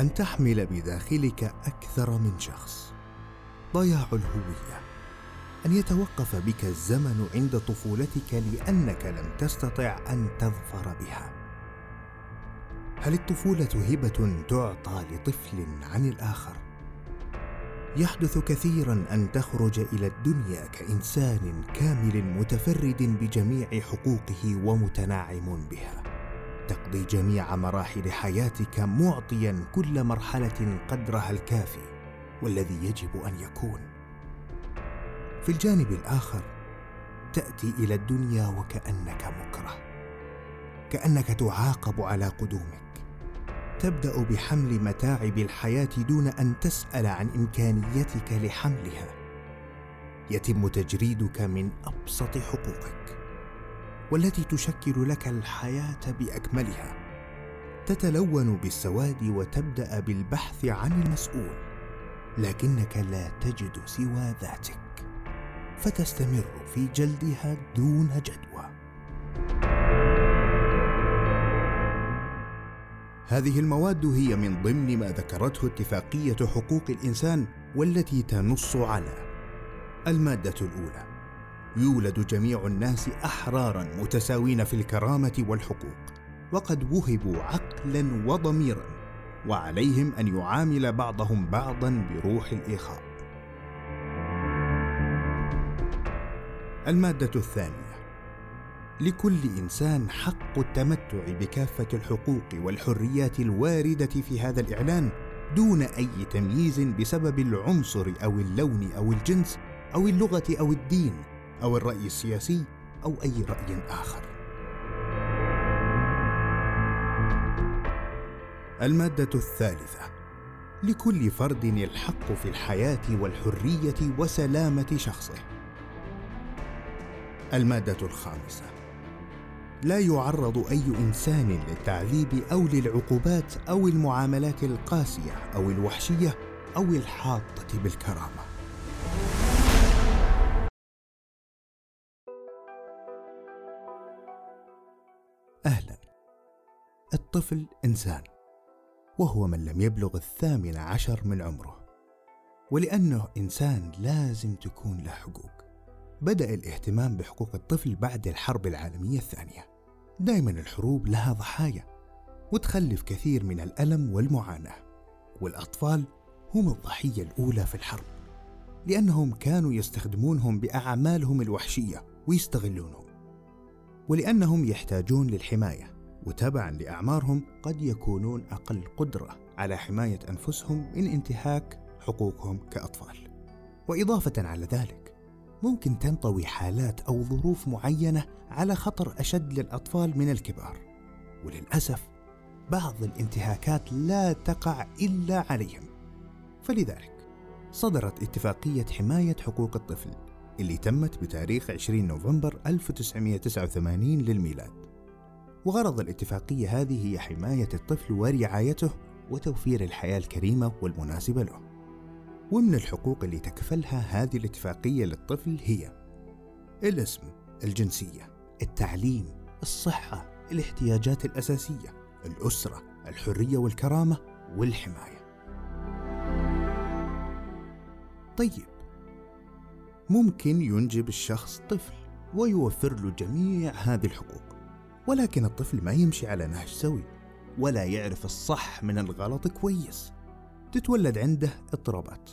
أن تحمل بداخلك أكثر من شخص. ضياع الهوية. أن يتوقف بك الزمن عند طفولتك لأنك لم تستطع أن تظفر بها. هل الطفولة هبة تعطى لطفل عن الآخر؟ يحدث كثيرا أن تخرج إلى الدنيا كإنسان كامل متفرد بجميع حقوقه ومتناعم بها. تقضي جميع مراحل حياتك معطيا كل مرحلة قدرها الكافي والذي يجب أن يكون. في الجانب الآخر تأتي إلى الدنيا وكأنك مكره كأنك تعاقب على قدومك. تبدأ بحمل متاعب الحياة دون أن تسأل عن إمكانيتك لحملها. يتم تجريدك من أبسط حقوقك. والتي تشكل لك الحياة بأكملها. تتلون بالسواد وتبدأ بالبحث عن المسؤول لكنك لا تجد سوى ذاتك. فتستمر في جلدها دون جدوى. هذه المواد هي من ضمن ما ذكرته اتفاقية حقوق الإنسان والتي تنص على المادة الأولى. يولد جميع الناس أحرارا متساوين في الكرامة والحقوق وقد وهبوا عقلا وضميرا وعليهم أن يعامل بعضهم بعضا بروح الاخاء المادة الثانية لكل إنسان حق التمتع بكافة الحقوق والحريات الواردة في هذا الإعلان دون أي تمييز بسبب العنصر أو اللون أو الجنس أو اللغة أو الدين. أو الرأي السياسي أو أي رأي آخر. المادة الثالثة لكل فرد الحق في الحياة والحرية وسلامة شخصه. المادة الخامسة لا يعرض أي إنسان للتعذيب أو للعقوبات أو المعاملات القاسية أو الوحشية أو الحاطه بالكرامة. الطفل إنسان وهو من لم يبلغ الثامن عشر من عمره ولأنه إنسان لازم تكون له حقوق بدأ الاهتمام بحقوق الطفل بعد الحرب العالمية الثانية. دائما الحروب لها ضحايا وتخلف كثير من الألم والمعاناة. والأطفال هم الضحية الأولى في الحرب لأنهم كانوا يستخدمونهم بأعمالهم الوحشية ويستغلونهم. ولأنهم يحتاجون للحماية وتبعا لأعمارهم قد يكونون أقل قدرة على حماية أنفسهم من انتهاك حقوقهم كأطفال. وإضافة على ذلك ممكن تنطوي حالات أو ظروف معينة على خطر أشد للأطفال من الكبار. وللأسف بعض الانتهاكات لا تقع إلا عليهم. فلذلك صدرت اتفاقية حماية حقوق الطفل اللي تمت بتاريخ 20 نوفمبر 1989 للميلاد. وغرض الاتفاقية هذه هي حماية الطفل ورعايته وتوفير الحياة الكريمة والمناسبة له ومن الحقوق اللي تكفلها هذه الاتفاقية للطفل هي الاسم، الجنسية، التعليم، الصحة، الاحتياجات الأساسية، الأسرة، الحرية والكرامة والحماية. طيب ممكن ينجب الشخص طفل ويوفر له جميع هذه الحقوق ولكن الطفل ما يمشي على نهج سوي ولا يعرف الصح من الغلط كويس. تتولد عنده اضطرابات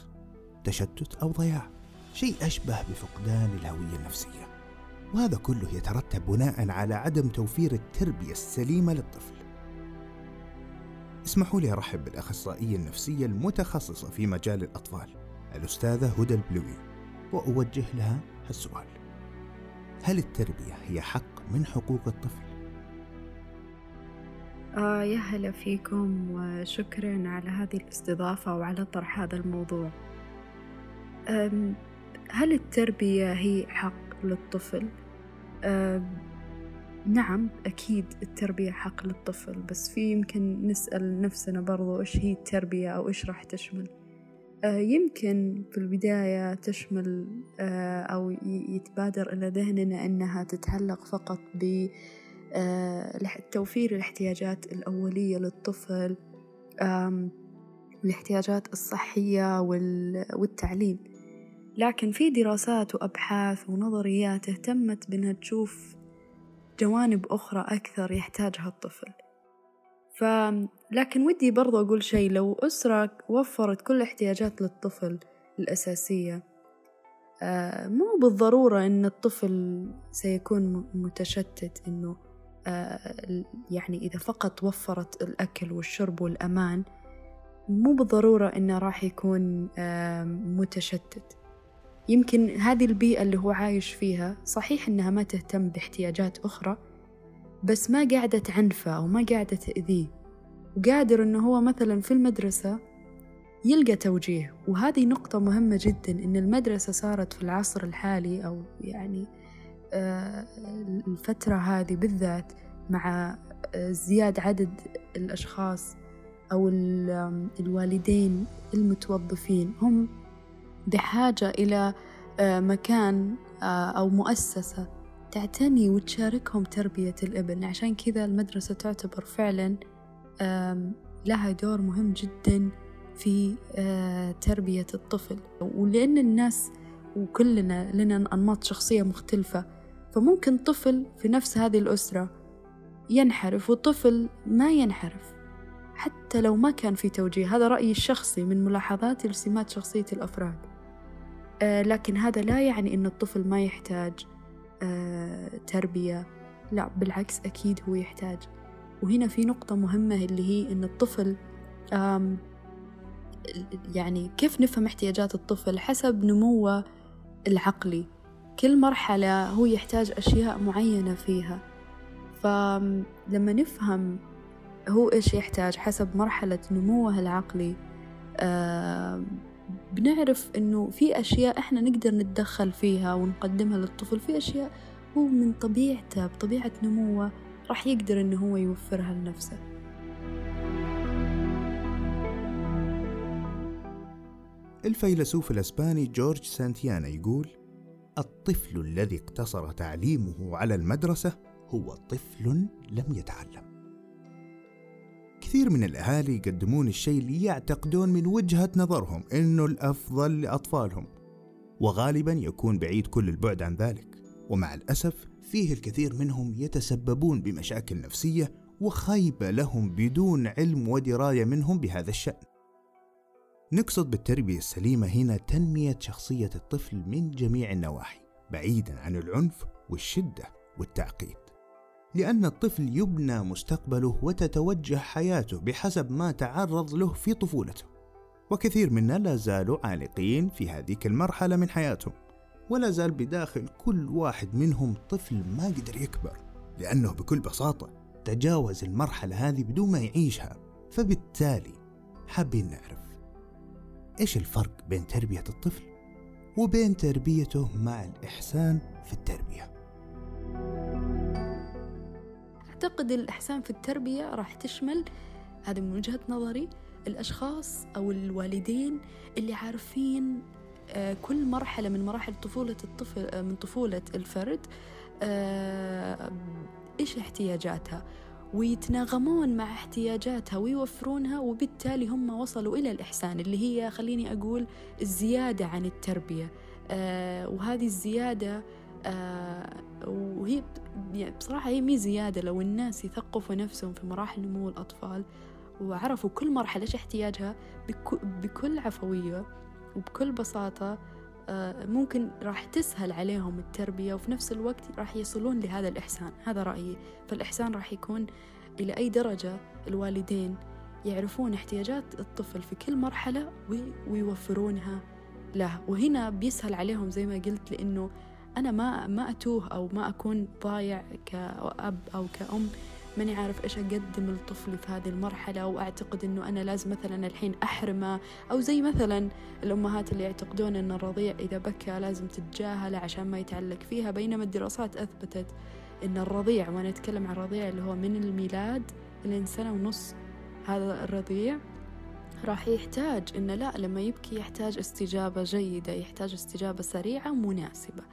تشتت أو ضياع شيء أشبه بفقدان الهوية النفسية. وهذا كله يترتب بناء على عدم توفير التربية السليمة للطفل. اسمحوا لي أرحب بالأخصائية النفسية المتخصصة في مجال الأطفال الأستاذة هدى البلوي وأوجه لها السؤال. هل التربية هي حق من حقوق الطفل؟ آه يا هلا فيكم وشكرا على هذه الاستضافة وعلى طرح هذا الموضوع هل التربية هي حق للطفل؟ نعم أكيد التربية حق للطفل بس في يمكن نسأل نفسنا برضو إيش هي التربية أو إيش راح تشمل أه، يمكن في البداية تشمل أه، أو يتبادر إلى ذهننا أنها تتعلق فقط ب توفير الاحتياجات الأولية للطفل الاحتياجات الصحية والتعليم. لكن في دراسات وأبحاث ونظريات اهتمت بأنها تشوف جوانب أخرى أكثر يحتاجها الطفل. ف لكن ودي برضو أقول شيء لو أسرة وفرت كل احتياجات للطفل الأساسية آه، مو بالضرورة أن الطفل سيكون متشتت أنه آه، يعني إذا فقط وفرت الأكل والشرب والأمان مو بالضرورة أنه راح يكون متشتت. يمكن هذه البيئة اللي هو عايش فيها صحيح إنها ما تهتم باحتياجات أخرى بس ما قاعدة تعنفه أو ما قاعدة تأذيه. وقادر إنه هو مثلا في المدرسة يلقى توجيه. وهذه نقطة مهمة جدا إن المدرسة صارت في العصر الحالي أو يعني آه، الفترة هذه بالذات مع آه، زياد عدد الأشخاص أو الوالدين المتوظفين هم بحاجة إلى آه، مكان أو مؤسسة تعتني وتشاركهم تربية الإبن. عشان كذا المدرسة تعتبر فعلا لها دور مهم جدا في آه، تربية الطفل. ولأن الناس وكلنا لنا أنماط شخصية مختلفة فممكن طفل في نفس هذه الأسرة ينحرف وطفل ما ينحرف. حتى لو ما كان في توجيه هذا رأيي الشخصي من ملاحظاتي لسمات شخصية الأفراد. آه لكن هذا لا يعني أن الطفل ما يحتاج آه تربية. لا بالعكس أكيد هو يحتاج. وهنا في نقطة مهمة اللي هي أن الطفل يعني كيف نفهم احتياجات الطفل حسب نموه العقلي. كل مرحلة هو يحتاج أشياء معينة فيها. فلما نفهم هو إيش يحتاج حسب مرحلة نموه العقلي آه بنعرف إنه في أشياء إحنا نقدر نتدخل فيها ونقدمها للطفل. في أشياء هو من طبيعته بطبيعة نموه راح يقدر إنه هو يوفرها لنفسه. الفيلسوف الأسباني جورج سانتيانا يقول: الطفل الذي اقتصر تعليمه على المدرسة هو طفل لم يتعلم. كثير من الأهالي يقدمون الشيء اللي يعتقدون من وجهة نظرهم إنه الأفضل لأطفالهم. وغالبا يكون بعيد كل البعد عن ذلك، ومع الأسف فيه الكثير منهم يتسببون بمشاكل نفسية وخيبة لهم بدون علم ودراية منهم بهذا الشأن. نقصد بالتربية السليمة هنا تنمية شخصية الطفل من جميع النواحي بعيدا عن العنف والشدة والتعقيد. لأن الطفل يبنى مستقبله وتتوجه حياته بحسب ما تعرض له في طفولته. وكثير منا لا زالوا عالقين في هذيك المرحلة من حياتهم ولا زال بداخل كل واحد منهم طفل ما قدر يكبر لأنه بكل بساطة تجاوز المرحلة هذه بدون ما يعيشها. فبالتالي حابين نعرف إيش الفرق بين تربية الطفل وبين تربيته مع الإحسان في التربية؟ أعتقد الإحسان في التربية راح تشمل هذا من وجهة نظري الأشخاص أو الوالدين اللي عارفين آه، كل مرحلة من مراحل طفولة الطفل آه، من طفولة الفرد آه، إيش احتياجاتها؟ ويتناغمون مع احتياجاتها ويوفرونها وبالتالي هم وصلوا إلى الإحسان اللي هي خليني أقول الزيادة عن التربية. آه وهذه الزيادة آه وهي يعني بصراحة هي مي زيادة. لو الناس يثقفوا نفسهم في مراحل نمو الأطفال وعرفوا كل مرحلة إيش احتياجها بكل عفوية وبكل بساطة ممكن راح تسهل عليهم التربية وفي نفس الوقت راح يصلون لهذا الإحسان هذا رأيي. فالإحسان راح يكون إلى أي درجة الوالدين يعرفون احتياجات الطفل في كل مرحلة ويوفرونها له. وهنا بيسهل عليهم زي ما قلت لأنه أنا ما ما أتوه أو ما أكون ضايع كأب أو كأم. ماني عارف إيش أقدم لطفلي في هذه المرحلة وأعتقد إنه أنا لازم مثلا الحين أحرمه أو زي مثلا الأمهات اللي يعتقدون إن الرضيع إذا بكى لازم تتجاهله عشان ما يتعلق فيها بينما الدراسات أثبتت إن الرضيع وأنا أتكلم عن الرضيع اللي هو من الميلاد لين سنة ونص هذا الرضيع راح يحتاج إنه لا لما يبكي يحتاج استجابة جيدة يحتاج استجابة سريعة مناسبة.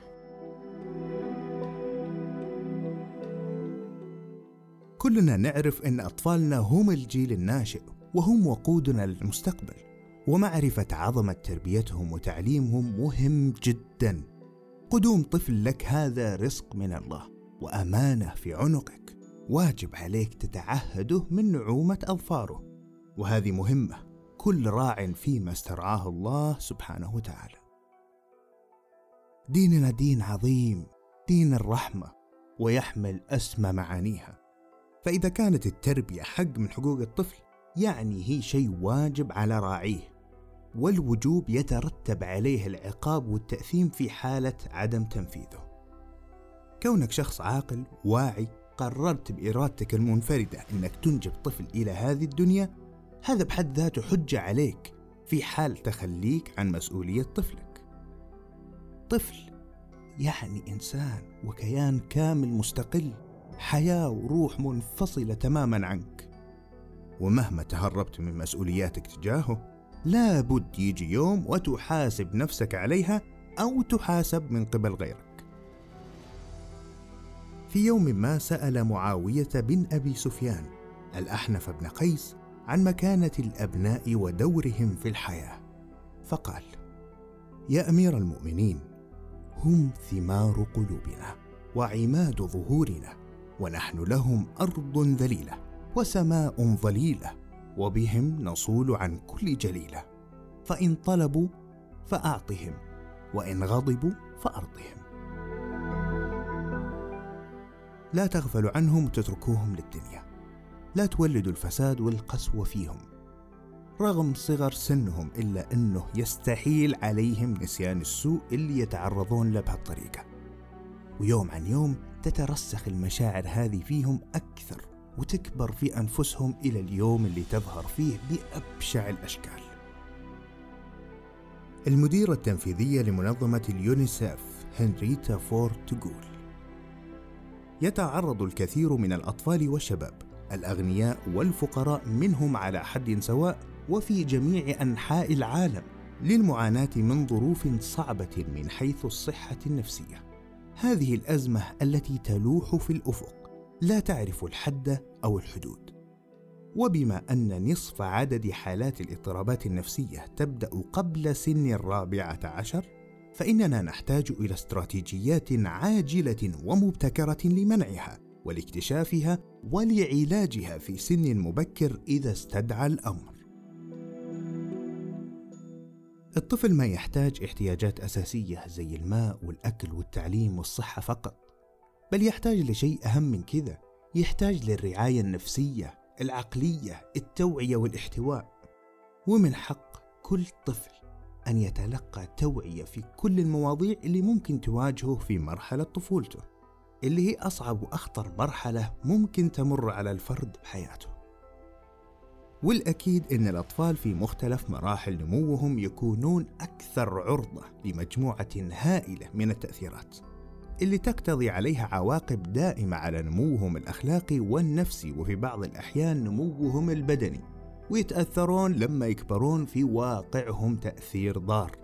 كلنا نعرف أن أطفالنا هم الجيل الناشئ وهم وقودنا للمستقبل. ومعرفة عظمة تربيتهم وتعليمهم مهم جدا. قدوم طفل لك هذا رزق من الله وأمانة في عنقك. واجب عليك تتعهده من نعومة أظفاره. وهذه مهمة. كل راع فيما استرعاه الله سبحانه وتعالى. ديننا دين عظيم دين الرحمة ويحمل أسمى معانيها. فإذا كانت التربية حق من حقوق الطفل يعني هي شيء واجب على راعيه والوجوب يترتب عليه العقاب والتأثيم في حالة عدم تنفيذه. كونك شخص عاقل واعي قررت بإرادتك المنفردة أنك تنجب طفل إلى هذه الدنيا هذا بحد ذاته حجة عليك في حال تخليك عن مسؤولية طفلك. طفل يعني إنسان وكيان كامل مستقل حياة وروح منفصلة تماما عنك. ومهما تهربت من مسؤولياتك تجاهه لابد يجي يوم وتحاسب نفسك عليها أو تحاسب من قبل غيرك. في يوم ما سأل معاوية بن أبي سفيان الأحنف بن قيس عن مكانة الأبناء ودورهم في الحياة، فقال: يا أمير المؤمنين، هم ثمار قلوبنا وعماد ظهورنا، ونحن لهم أرض ذليلة وسماء ظليلة وبهم نصول عن كل جليلة. فإن طلبوا فأعطهم وإن غضبوا فأرضهم. لا تغفلوا عنهم وتتركوهم للدنيا. لا تولدوا الفساد والقسوه فيهم. رغم صغر سنهم إلا أنه يستحيل عليهم نسيان السوء اللي يتعرضون له بهالطريقة. ويوم عن يوم تترسخ المشاعر هذه فيهم أكثر وتكبر في أنفسهم إلى اليوم اللي تظهر فيه بأبشع الأشكال. المديرة التنفيذية لمنظمة اليونيسيف هنريتا فورد تقول: يتعرض الكثير من الأطفال والشباب الأغنياء والفقراء منهم على حد سواء وفي جميع أنحاء العالم للمعاناة من ظروف صعبة من حيث الصحة النفسية. هذه الأزمة التي تلوح في الأفق لا تعرف الحد أو الحدود وبما أن نصف عدد حالات الاضطرابات النفسية تبدأ قبل سن الرابعة عشر فإننا نحتاج إلى استراتيجيات عاجلة ومبتكرة لمنعها ولاكتشافها ولعلاجها في سن مبكر إذا استدعى الأمر. الطفل ما يحتاج احتياجات أساسية زي الماء والأكل والتعليم والصحة فقط، بل يحتاج لشيء أهم من كذا يحتاج للرعاية النفسية العقلية التوعية والاحتواء. ومن حق كل طفل أن يتلقى توعية في كل المواضيع اللي ممكن تواجهه في مرحلة طفولته اللي هي أصعب وأخطر مرحلة ممكن تمر على الفرد بحياته. والأكيد أن الأطفال في مختلف مراحل نموهم يكونون أكثر عرضة لمجموعة هائلة من التأثيرات اللي تقتضي عليها عواقب دائمة على نموهم الأخلاقي والنفسي وفي بعض الأحيان نموهم البدني ويتأثرون لما يكبرون في واقعهم تأثير ضار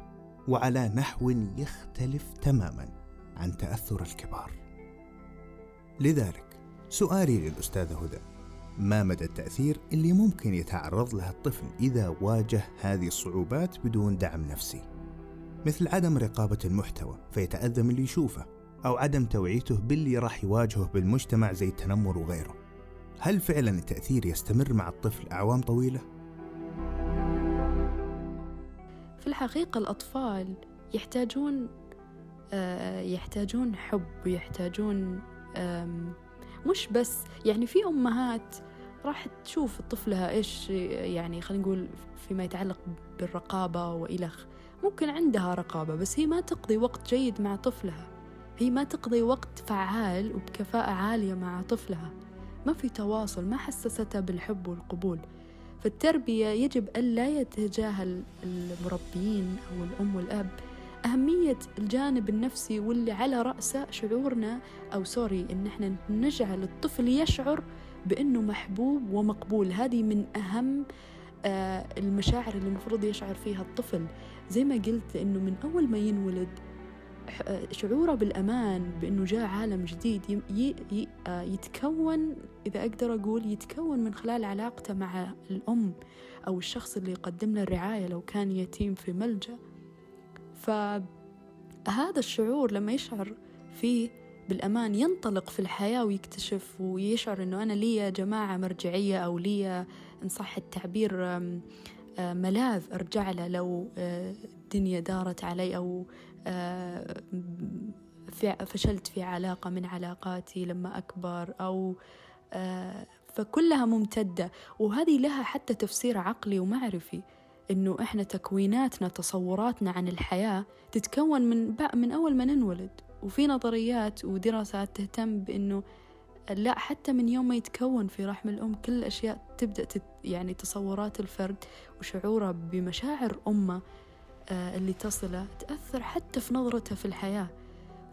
وعلى نحو يختلف تماما عن تأثر الكبار. لذلك سؤالي للأستاذة هدى ما مدى التأثير اللي ممكن يتعرض له الطفل إذا واجه هذه الصعوبات بدون دعم نفسي مثل عدم رقابة المحتوى فيتأذى من اللي يشوفه أو عدم توعيته باللي راح يواجهه بالمجتمع زي التنمر وغيره هل فعلا التأثير يستمر مع الطفل أعوام طويلة؟ في الحقيقة الأطفال يحتاجون آه، يحتاجون حب ويحتاجون مش بس يعني في أمهات راح تشوف طفلها إيش يعني خلينا نقول فيما يتعلق بالرقابة وإلخ ممكن عندها رقابة بس هي ما تقضي وقت جيد مع طفلها. هي ما تقضي وقت فعال وبكفاءة عالية مع طفلها. ما في تواصل ما حسسته بالحب والقبول. فالتربية يجب ألا يتجاهل المربيين أو الأم والأب أهمية الجانب النفسي واللي على رأسه شعورنا أو سوري إن إحنا نجعل الطفل يشعر بأنه محبوب ومقبول. هذه من أهم آه، المشاعر اللي المفروض يشعر فيها الطفل. زي ما قلت إنه من أول ما ينولد شعوره بالأمان بأنه جاء عالم جديد آه، يتكون إذا أقدر أقول يتكون من خلال علاقته مع الأم أو الشخص اللي يقدم له الرعاية لو كان يتيم في ملجأ. فهذا الشعور لما يشعر فيه بالأمان ينطلق في الحياة ويكتشف ويشعر أنه أنا لي جماعة مرجعية أو لي إن صح التعبير ملاذ أرجع له لو الدنيا دارت علي أو فشلت في علاقة من علاقاتي لما أكبر أو فكلها ممتدة. وهذه لها حتى تفسير عقلي ومعرفي إنه إحنا تكويناتنا تصوراتنا عن الحياة تتكون من من أول ما ننولد. وفي نظريات ودراسات تهتم بإنه لا حتى من يوم ما يتكون في رحم الأم كل الأشياء تبدأ تت يعني تصورات الفرد وشعوره بمشاعر أمه آه اللي تصله تأثر حتى في نظرته في الحياة.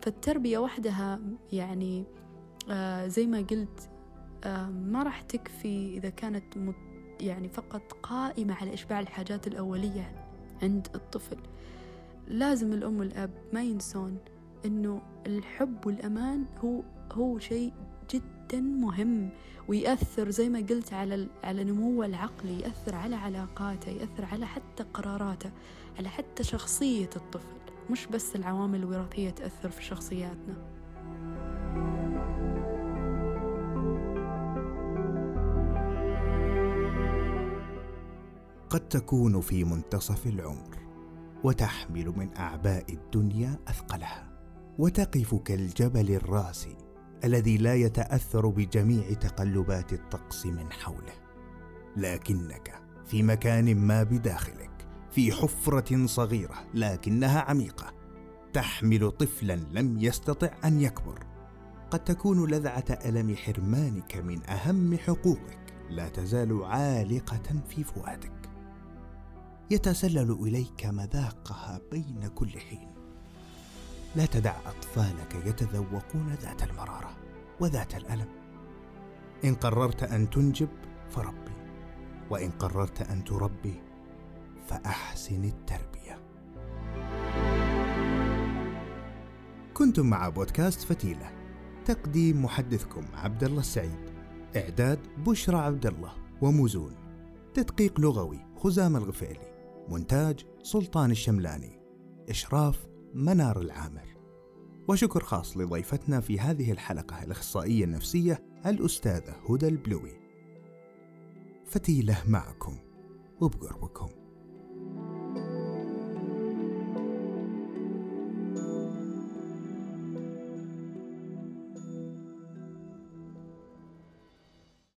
فالتربية وحدها يعني آه زي ما قلت آه ما راح تكفي إذا كانت يعني فقط قائمة على إشباع الحاجات الأولية عند الطفل. لازم الأم والأب ما ينسون إنه الحب والأمان هو هو شيء جدا مهم ويأثر زي ما قلت على على نموه العقلي يأثر على علاقاته يأثر على حتى قراراته على حتى شخصية الطفل. مش بس العوامل الوراثية تأثر في شخصياتنا. قد تكون في منتصف العمر وتحمل من أعباء الدنيا أثقلها. وتقف كالجبل الراسي الذي لا يتأثر بجميع تقلبات الطقس من حوله. لكنك في مكان ما بداخلك في حفرة صغيرة لكنها عميقة تحمل طفلا لم يستطع أن يكبر. قد تكون لذعة ألم حرمانك من أهم حقوقك لا تزال عالقة في فؤادك. يتسلل إليك مذاقها بين كل حين. لا تدع أطفالك يتذوقون ذات المرارة وذات الألم. إن قررت أن تنجب فربي. وإن قررت أن تربي فأحسن التربية. كنتم مع بودكاست فتيلة. تقديم محدثكم عبد الله السعيد. إعداد بشرى عبد الله وموزون. تدقيق لغوي خزام الغفيلي. مونتاج سلطان الشملاني. إشراف منار العامر وشكر خاص لضيفتنا في هذه الحلقة الأخصائية النفسية الأستاذة هدى البلوي. فتيلة معكم وبقربكم.